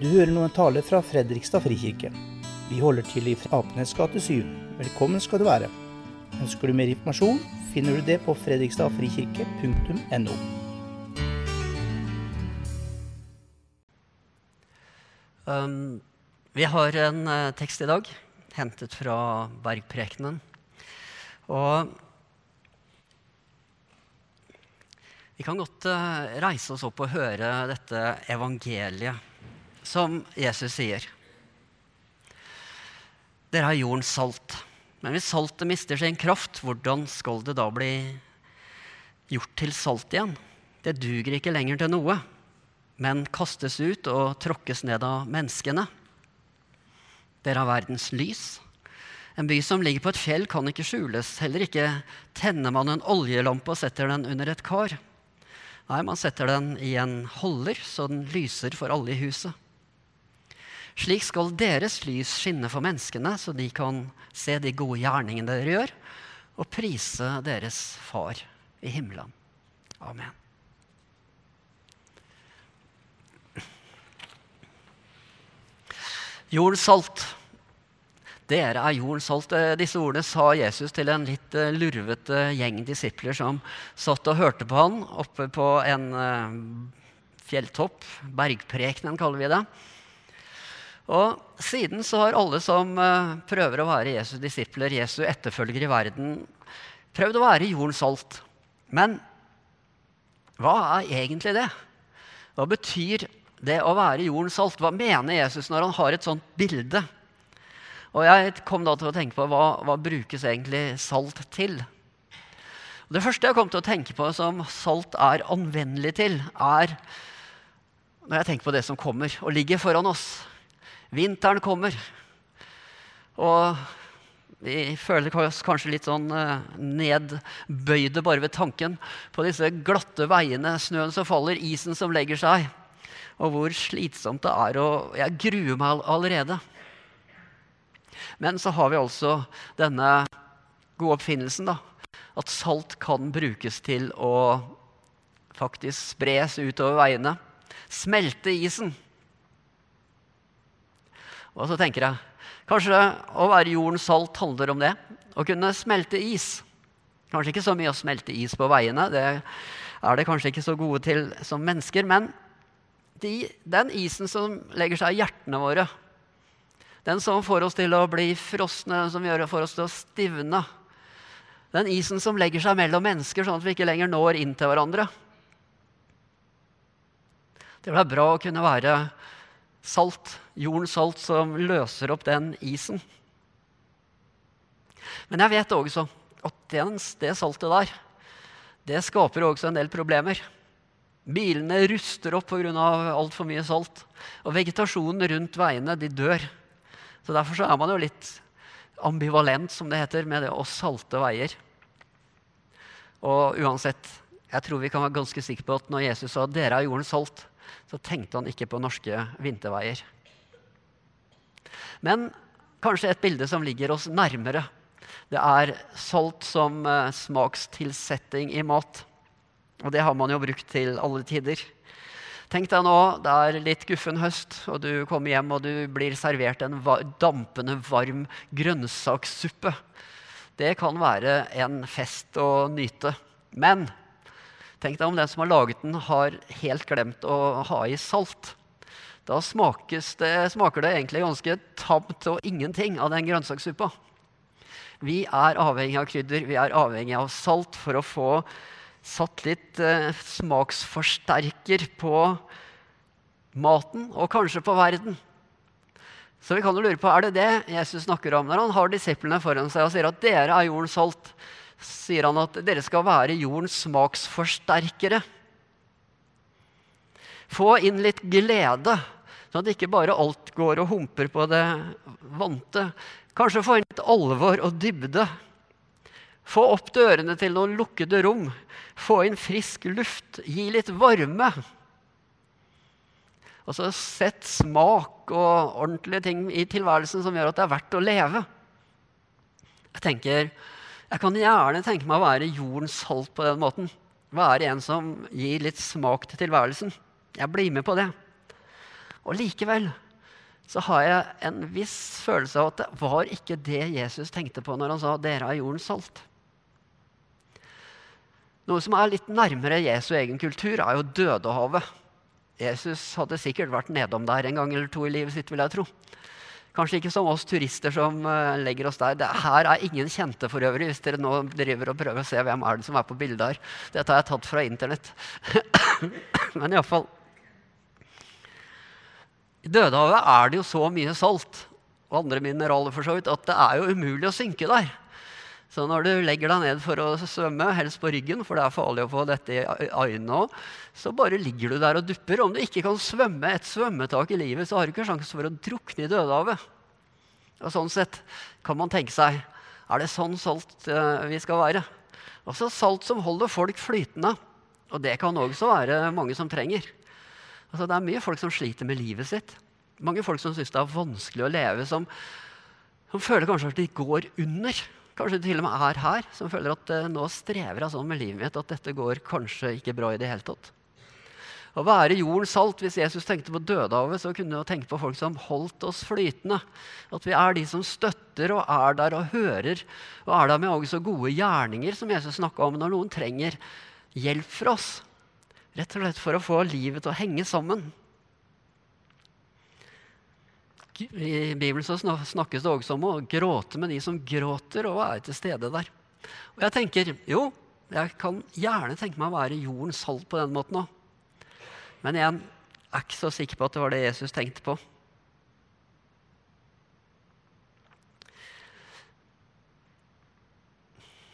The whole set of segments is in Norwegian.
Du hører nå en tale fra Fredrikstad frikirke. Vi holder til i Apenes gate 7. Velkommen skal du være. Ønsker du mer informasjon, finner du det på fredrikstadfrikirke.no. Um, vi har en uh, tekst i dag hentet fra Bergprekenen. Og vi kan godt uh, reise oss opp og høre dette evangeliet som Jesus sier. Dere er jordens salt. Men hvis saltet mister sin kraft, hvordan skal det da bli gjort til salt igjen? Det duger ikke lenger til noe, men kastes ut og tråkkes ned av menneskene. Dere er verdens lys. En by som ligger på et fjell, kan ikke skjules. Heller ikke tenner man en oljelampe og setter den under et kar. Nei, man setter den i en holder, så den lyser for alle i huset. Slik skal deres lys skinne for menneskene, så de kan se de gode gjerningene dere gjør, og prise deres Far i himmelen. Amen. Jordens salt. Dere er jordens salt. Eh, disse ordene sa Jesus til en litt eh, lurvete gjeng disipler som satt og hørte på han oppe på en eh, fjelltopp. Bergprekenen kaller vi det. Og siden så har alle som prøver å være Jesu disipler, Jesu etterfølgere i verden, prøvd å være jordens salt. Men hva er egentlig det? Hva betyr det å være jordens salt? Hva mener Jesus når han har et sånt bilde? Og jeg kom da til å tenke på hva, hva brukes egentlig salt til? Det første jeg kom til å tenke på som salt er anvendelig til, er når jeg tenker på det som kommer og ligger foran oss. Vinteren kommer. Og vi føler oss kanskje litt sånn eh, nedbøyde bare ved tanken på disse glatte veiene, snøen som faller, isen som legger seg, og hvor slitsomt det er. Og jeg gruer meg allerede. Men så har vi altså denne gode oppfinnelsen, da. At salt kan brukes til å faktisk spres utover veiene. Smelte isen. Og så tenker jeg kanskje å være jordens salt handler om det. Å kunne smelte is. Kanskje ikke så mye å smelte is på veiene, det er det kanskje ikke så gode til som mennesker. Men de, den isen som legger seg i hjertene våre, den som får oss til å bli frosne, den som gjør for oss til å stivne, den isen som legger seg mellom mennesker, sånn at vi ikke lenger når inn til hverandre. Det er bra å kunne være salt, jordens salt, som løser opp den isen. Men jeg vet også at det saltet der, det skaper også en del problemer. Bilene ruster opp pga. altfor mye salt. Og vegetasjonen rundt veiene de dør. Så Derfor så er man jo litt ambivalent, som det heter, med det å salte veier. Og uansett, jeg tror vi kan være ganske sikre på at når Jesus sa 'dere er jordens salt', så tenkte han ikke på norske vinterveier. Men kanskje et bilde som ligger oss nærmere. Det er solgt som eh, smakstilsetting i mat. Og det har man jo brukt til alle tider. Tenk deg nå, det er litt guffen høst, og du kommer hjem og du blir servert en dampende varm grønnsakssuppe. Det kan være en fest å nyte. Men tenk deg om den som har laget den, har helt glemt å ha i salt. Da det, smaker det egentlig ganske tamt og ingenting av den grønnsakssuppa. Vi er avhengig av krydder, vi er avhengig av salt for å få satt litt eh, smaksforsterker på maten, og kanskje på verden. Så vi kan jo lure på, er det det Jesus snakker om når han har disiplene foran seg og sier at dere er jordens salt? Sier han at dere skal være jordens smaksforsterkere? Få inn litt glede, sånn at ikke bare alt går og humper på det vante. Kanskje få inn litt alvor og dybde. Få opp dørene til noen lukkede rom. Få inn frisk luft. Gi litt varme. Og så sett smak og ordentlige ting i tilværelsen som gjør at det er verdt å leve. Jeg tenker, jeg kan gjerne tenke meg å være jordens salt på den måten. Være en som gir litt smak til tilværelsen. Jeg blir med på det. Og likevel så har jeg en viss følelse av at det var ikke det Jesus tenkte på når han sa 'dere er jordens salt'. Noe som er litt nærmere Jesu egen kultur, er jo Dødehavet. Jesus hadde sikkert vært nedom der en gang eller to i livet sitt, vil jeg tro. Kanskje ikke som oss turister som uh, legger oss der. Det her er ingen kjente for øvrig, hvis dere nå driver og prøver å se hvem er det som er på bildet her. Dette har jeg tatt fra Internett. Men iallfall I Dødehavet er det jo så mye salt og andre mineraler for så vidt, at det er jo umulig å synke der. Så når du legger deg ned for å svømme, helst på ryggen, for det er farlig å få dette i øynene òg, så bare ligger du der og dupper. Om du ikke kan svømme et svømmetak i livet, så har du ikke sjanse for å drukne i Dødehavet. Og sånn sett kan man tenke seg er det sånn salt vi skal være? Altså salt som holder folk flytende. Og det kan også være mange som trenger. Altså, det er mye folk som sliter med livet sitt. Mange folk som syns det er vanskelig å leve, som, som føler kanskje at de går under. Kanskje du til og med er her, som føler at uh, nå strever jeg sånn med livet mitt at dette går kanskje ikke bra i det hele tatt. Å være jordens salt, Hvis Jesus tenkte på Dødehavet, så kunne han tenke på folk som holdt oss flytende. At vi er de som støtter og er der og hører. Og er der med også gode gjerninger, som Jesus snakka om, når noen trenger hjelp fra oss. Rett og slett for å få livet til å henge sammen. I Bibelen så snakkes det også om å gråte med de som gråter, og være til stede der. Og jeg tenker jo, jeg kan gjerne tenke meg å være jordens salt på den måten òg. Men jeg er ikke så sikker på at det var det Jesus tenkte på.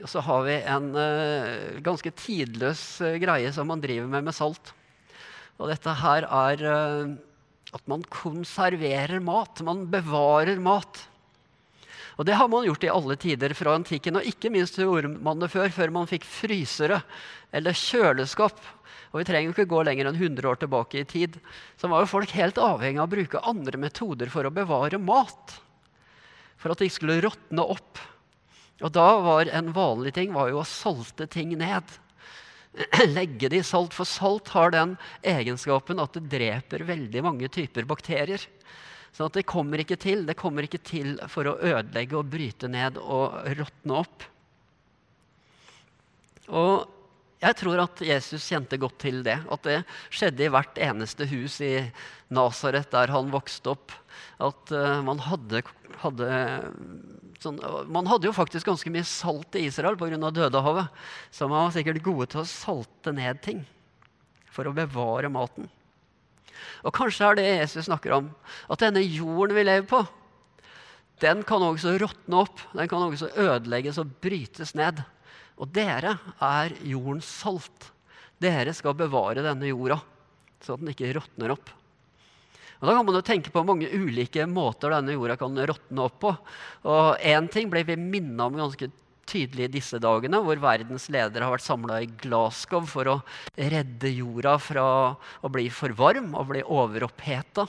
Og så har vi en uh, ganske tidløs uh, greie som man driver med med salt. Og dette her er uh, at man konserverer mat. Man bevarer mat. Og det har man gjort i alle tider fra antikken. Og ikke minst gjorde man det før, før man fikk frysere eller kjøleskap. Og vi trenger ikke gå lenger enn 100 år tilbake i tid. Så var jo folk helt avhengig av å bruke andre metoder for å bevare mat. For at det ikke skulle råtne opp. Og da var en vanlig ting var jo å salte ting ned. legge det i salt, for salt har den egenskapen at det dreper veldig mange typer bakterier. Så det kommer ikke til. Det kommer ikke til for å ødelegge og bryte ned og råtne opp. Og jeg tror at Jesus kjente godt til det. At det skjedde i hvert eneste hus i Nasaret der han vokste opp. At uh, man hadde, hadde sånn, Man hadde jo faktisk ganske mye salt i Israel pga. Dødehavet. Så man var sikkert gode til å salte ned ting for å bevare maten. Og kanskje er det Jesus snakker om. At denne jorden vi lever på, den kan også råtne opp. Den kan også ødelegges og brytes ned. Og dere er jordens salt. Dere skal bevare denne jorda, så den ikke råtner opp. Og Da kan man jo tenke på mange ulike måter denne jorda kan råtne opp på. Og Én ting ble vi minna om ganske tydelig i disse dagene, hvor verdens ledere har vært samla i Glasgow for å redde jorda fra å bli for varm og bli overoppheta.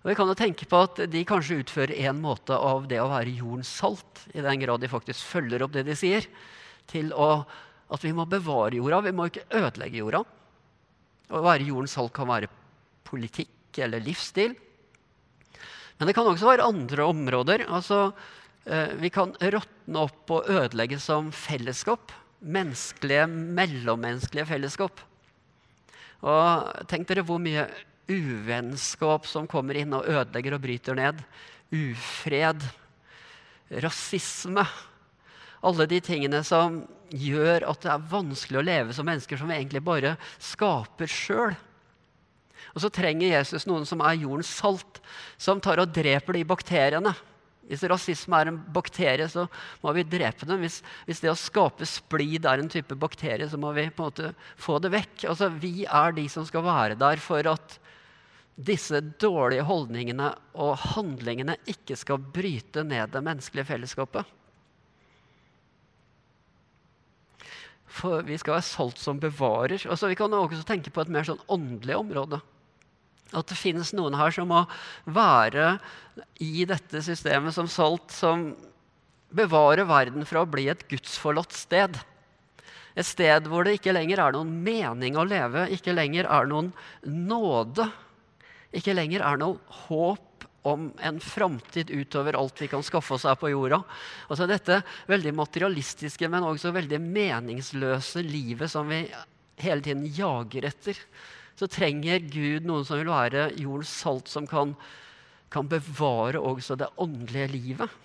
Og vi kan jo tenke på at De kanskje utfører en måte av det å være jordens salt, i den grad de faktisk følger opp det de sier, til å, at vi må bevare jorda. Vi må ikke ødelegge jorda. Å være jordens salt kan være politikk eller livsstil. Men det kan også være andre områder. Altså, eh, vi kan råtne opp og ødelegge som fellesskap. Menneskelige, mellommenneskelige fellesskap. Og tenk dere hvor mye uvennskap som kommer inn og ødelegger og bryter ned. Ufred, rasisme. Alle de tingene som gjør at det er vanskelig å leve som mennesker som vi egentlig bare skaper sjøl. Og så trenger Jesus noen som er jordens salt, som tar og dreper de bakteriene. Hvis rasisme er en bakterie, så må vi drepe den. Hvis, hvis, det å skape splid er en type bakterie, så må vi på en måte få det vekk. Altså, vi er de som skal være der for at disse dårlige holdningene og handlingene ikke skal bryte ned det menneskelige fellesskapet. For vi skal være salt som bevarer. Altså, vi kan også tenke på et mer sånn åndelig område. At det finnes noen her som må være i dette systemet som solgt, som bevarer verden fra å bli et gudsforlatt sted. Et sted hvor det ikke lenger er noen mening å leve, ikke lenger er noen nåde. ikke lenger er noe håp om en framtid utover alt vi kan skaffe oss her på jorda. Altså dette veldig materialistiske, men også veldig meningsløse livet som vi hele tiden jager etter. Så trenger Gud noen som vil være jordens salt, som kan, kan bevare også det åndelige livet.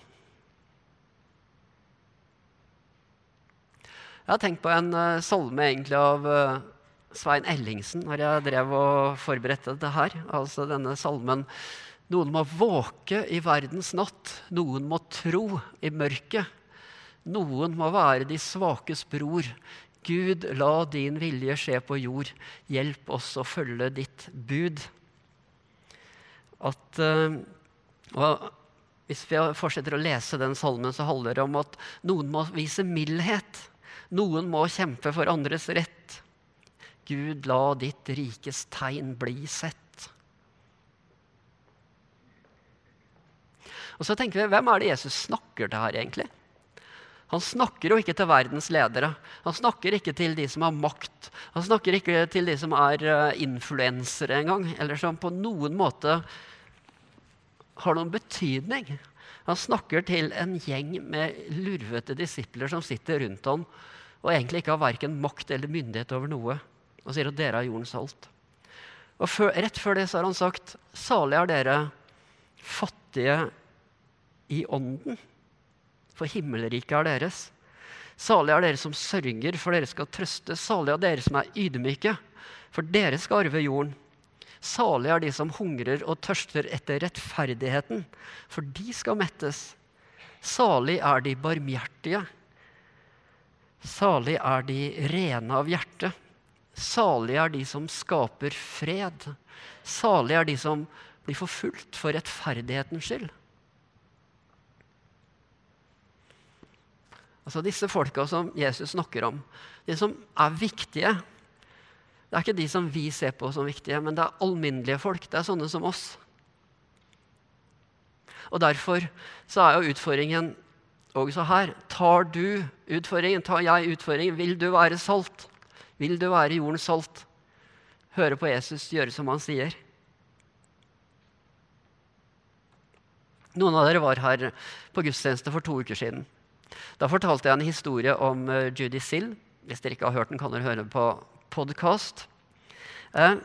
Jeg har tenkt på en uh, salme egentlig av uh, Svein Ellingsen når jeg drev og forberedte dette her. Altså denne salmen Noen må våke i verdens natt, noen må tro i mørket. Noen må være de svakes bror. Gud, la din vilje skje på jord. Hjelp oss å følge ditt bud. At, uh, hvis vi fortsetter å lese den salmen, så handler det om at noen må vise mildhet. Noen må kjempe for andres rett. Gud, la ditt rikes tegn bli sett. Og så tenker vi, Hvem er det Jesus snakker til her, egentlig? Han snakker jo ikke til verdens ledere. Han snakker ikke til de som har makt. Han snakker ikke til de som er uh, influensere engang, eller som på noen måte har noen betydning. Han snakker til en gjeng med lurvete disipler som sitter rundt ham og egentlig ikke har verken makt eller myndighet over noe. Og sier at dere har jordens salt. Og før, Rett før det så har han sagt salig er dere fattige i ånden, for himmelriket er deres. Salig er dere som sørger, for dere skal trøste. Salig er dere som er ydmyke, for dere skal arve jorden. Salig er de som hungrer og tørster etter rettferdigheten, for de skal mettes. Salig er de barmhjertige, Salig er de rene av hjerte. Salig er de som skaper fred. Salig er de som blir forfulgt for rettferdighetens skyld. Altså Disse folka som Jesus snakker om, de som er viktige Det er ikke de som vi ser på som viktige, men det er alminnelige folk. Det er sånne som oss. Og Derfor så er jo utfordringen også her. Tar du utfordringen? Tar jeg utfordringen? Vil du være salt? Vil du være jordens salt? Høre på Jesus, gjøre som han sier. Noen av dere var her på gudstjeneste for to uker siden. Da fortalte jeg en historie om uh, Judy Sill. Hvis dere ikke har hørt den, kan dere høre den på podkast. Eh,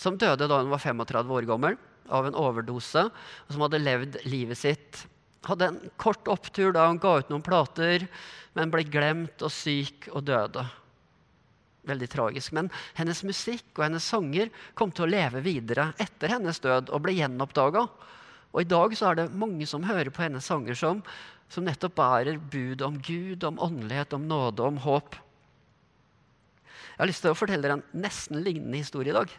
som døde da hun var 35 år gammel av en overdose, og som hadde levd livet sitt hadde en kort opptur da hun ga ut noen plater, men ble glemt og syk og døde. Veldig tragisk. Men hennes musikk og hennes sanger kom til å leve videre etter hennes død og ble gjenoppdaga. Og i dag så er det mange som hører på hennes sanger som, som nettopp bærer bud om Gud, om åndelighet, om nåde, om håp. Jeg har lyst til å fortelle dere en nesten lignende historie i dag.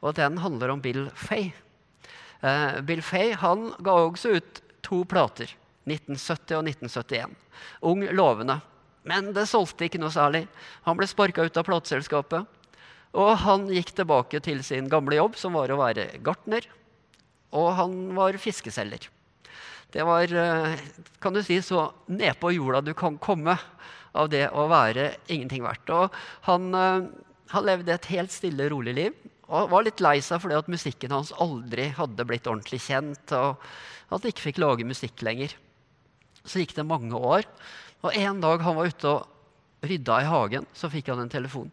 Og den handler om Bill Fay. Uh, Bill Fay han ga også ut to plater. 1970 og 1971. Ung, lovende. Men det solgte ikke noe særlig. Han ble sparka ut av plateselskapet. Og han gikk tilbake til sin gamle jobb, som var å være gartner. Og han var fiskeselger. Det var eh, kan du si, så nedpå jorda du kan komme av det å være ingenting verdt. Og han, eh, han levde et helt stille, rolig liv. Og var litt lei seg fordi at musikken hans aldri hadde blitt ordentlig kjent. og at han ikke fikk lage musikk lenger. Så gikk det mange år, og en dag han var ute og rydda i hagen, så fikk han en telefon.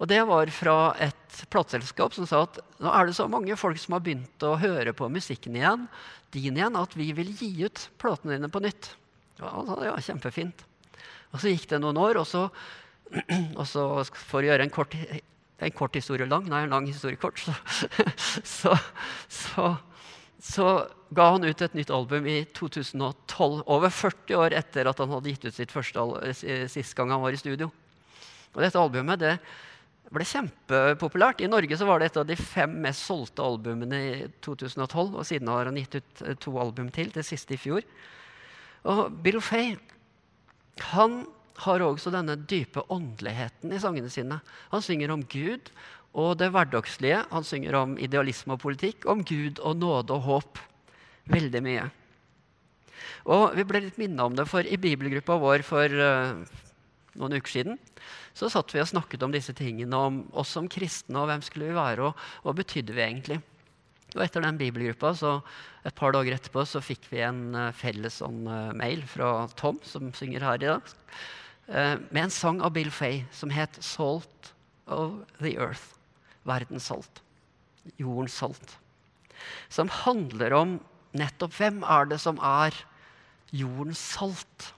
Og Det var fra et plateselskap som sa at nå er det så mange folk som har begynt å høre på musikken igjen, din igjen, at vi vil gi ut platene dine på nytt. Ja, ja, kjempefint. Og Så gikk det noen år, og så, og så for å gjøre en kort, en kort historie lang, nei, en lang historie kort, så, så, så så ga han ut et nytt album i 2012, over 40 år etter at han hadde gitt ut sitt første sist gang han var i studio. Og dette albumet det ble kjempepopulært. I Norge så var det et av de fem mest solgte albumene i 2012. Og siden har han gitt ut eh, to album til, det siste i fjor. Og Bill Fay han har også denne dype åndeligheten i sangene sine. Han synger om Gud og det hverdagslige. Han synger om idealisme og politikk, om Gud og nåde og håp. Veldig mye. Og Vi ble litt minnet om det, for i bibelgruppa vår for uh, noen uker siden, så satt vi og snakket om disse tingene, om oss som kristne, og hvem skulle vi være, og hva betydde vi egentlig? Og etter den bibelgruppa, så et par dager etterpå, så fikk vi en uh, felles sånn, uh, mail fra Tom, som synger her i dag, uh, med en sang av Bill Fay som het 'Salt of the Earth'. Verdens salt. Jordens salt. Som handler om nettopp hvem er det som er jordens salt?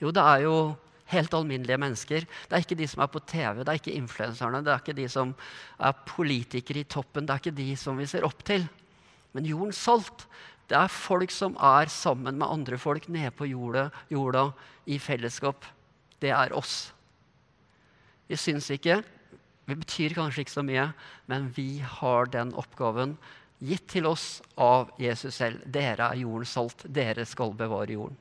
Jo, det er jo helt alminnelige mennesker. Det er ikke de som er på TV, det er ikke influenserne, det er ikke de som er politikere i toppen, det er ikke de som vi ser opp til. Men jordens salt, det er folk som er sammen med andre folk nede på jorda, jorda i fellesskap. Det er oss. Vi syns ikke, vi betyr kanskje ikke så mye, men vi har den oppgaven gitt til oss av Jesus selv. Dere er jordens salt. Dere skal bevare jorden.